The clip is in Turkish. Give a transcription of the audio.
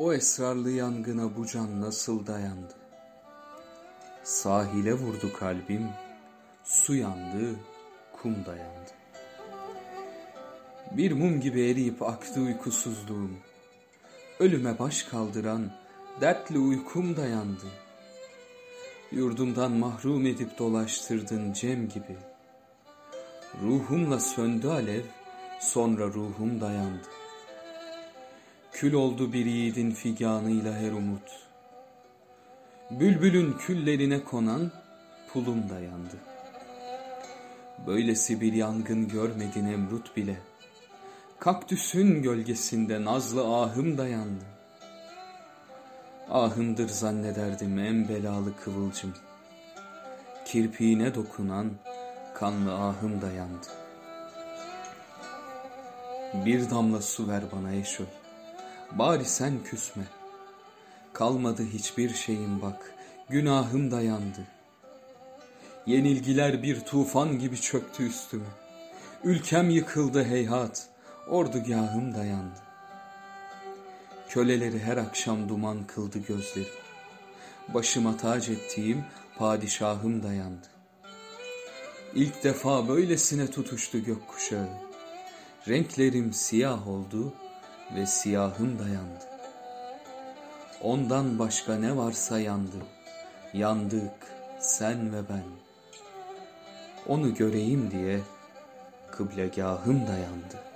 O esrarlı yangına bu can nasıl dayandı? Sahile vurdu kalbim, su yandı, kum dayandı. Bir mum gibi eriyip aktı uykusuzluğum. Ölüme baş kaldıran dertli uykum dayandı. Yurdumdan mahrum edip dolaştırdın cem gibi. Ruhumla söndü alev, sonra ruhum dayandı. Kül oldu bir yiğidin figanıyla her umut. Bülbülün küllerine konan pulum dayandı. Böylesi bir yangın görmedi Nemrut bile. Kaktüsün gölgesinde nazlı ahım dayandı. Ahımdır zannederdim en belalı kıvılcım. Kirpiğine dokunan kanlı ahım dayandı. Bir damla su ver bana eşöl. Bari sen küsme. Kalmadı hiçbir şeyim bak, günahım dayandı. Yenilgiler bir tufan gibi çöktü üstüme. Ülkem yıkıldı heyhat, ordugahım dayandı. Köleleri her akşam duman kıldı gözleri. Başıma tac ettiğim padişahım dayandı. İlk defa böylesine tutuştu gökkuşağı. Renklerim siyah oldu ve siyahım dayandı. Ondan başka ne varsa yandı. Yandık sen ve ben. Onu göreyim diye kıblegahım dayandı.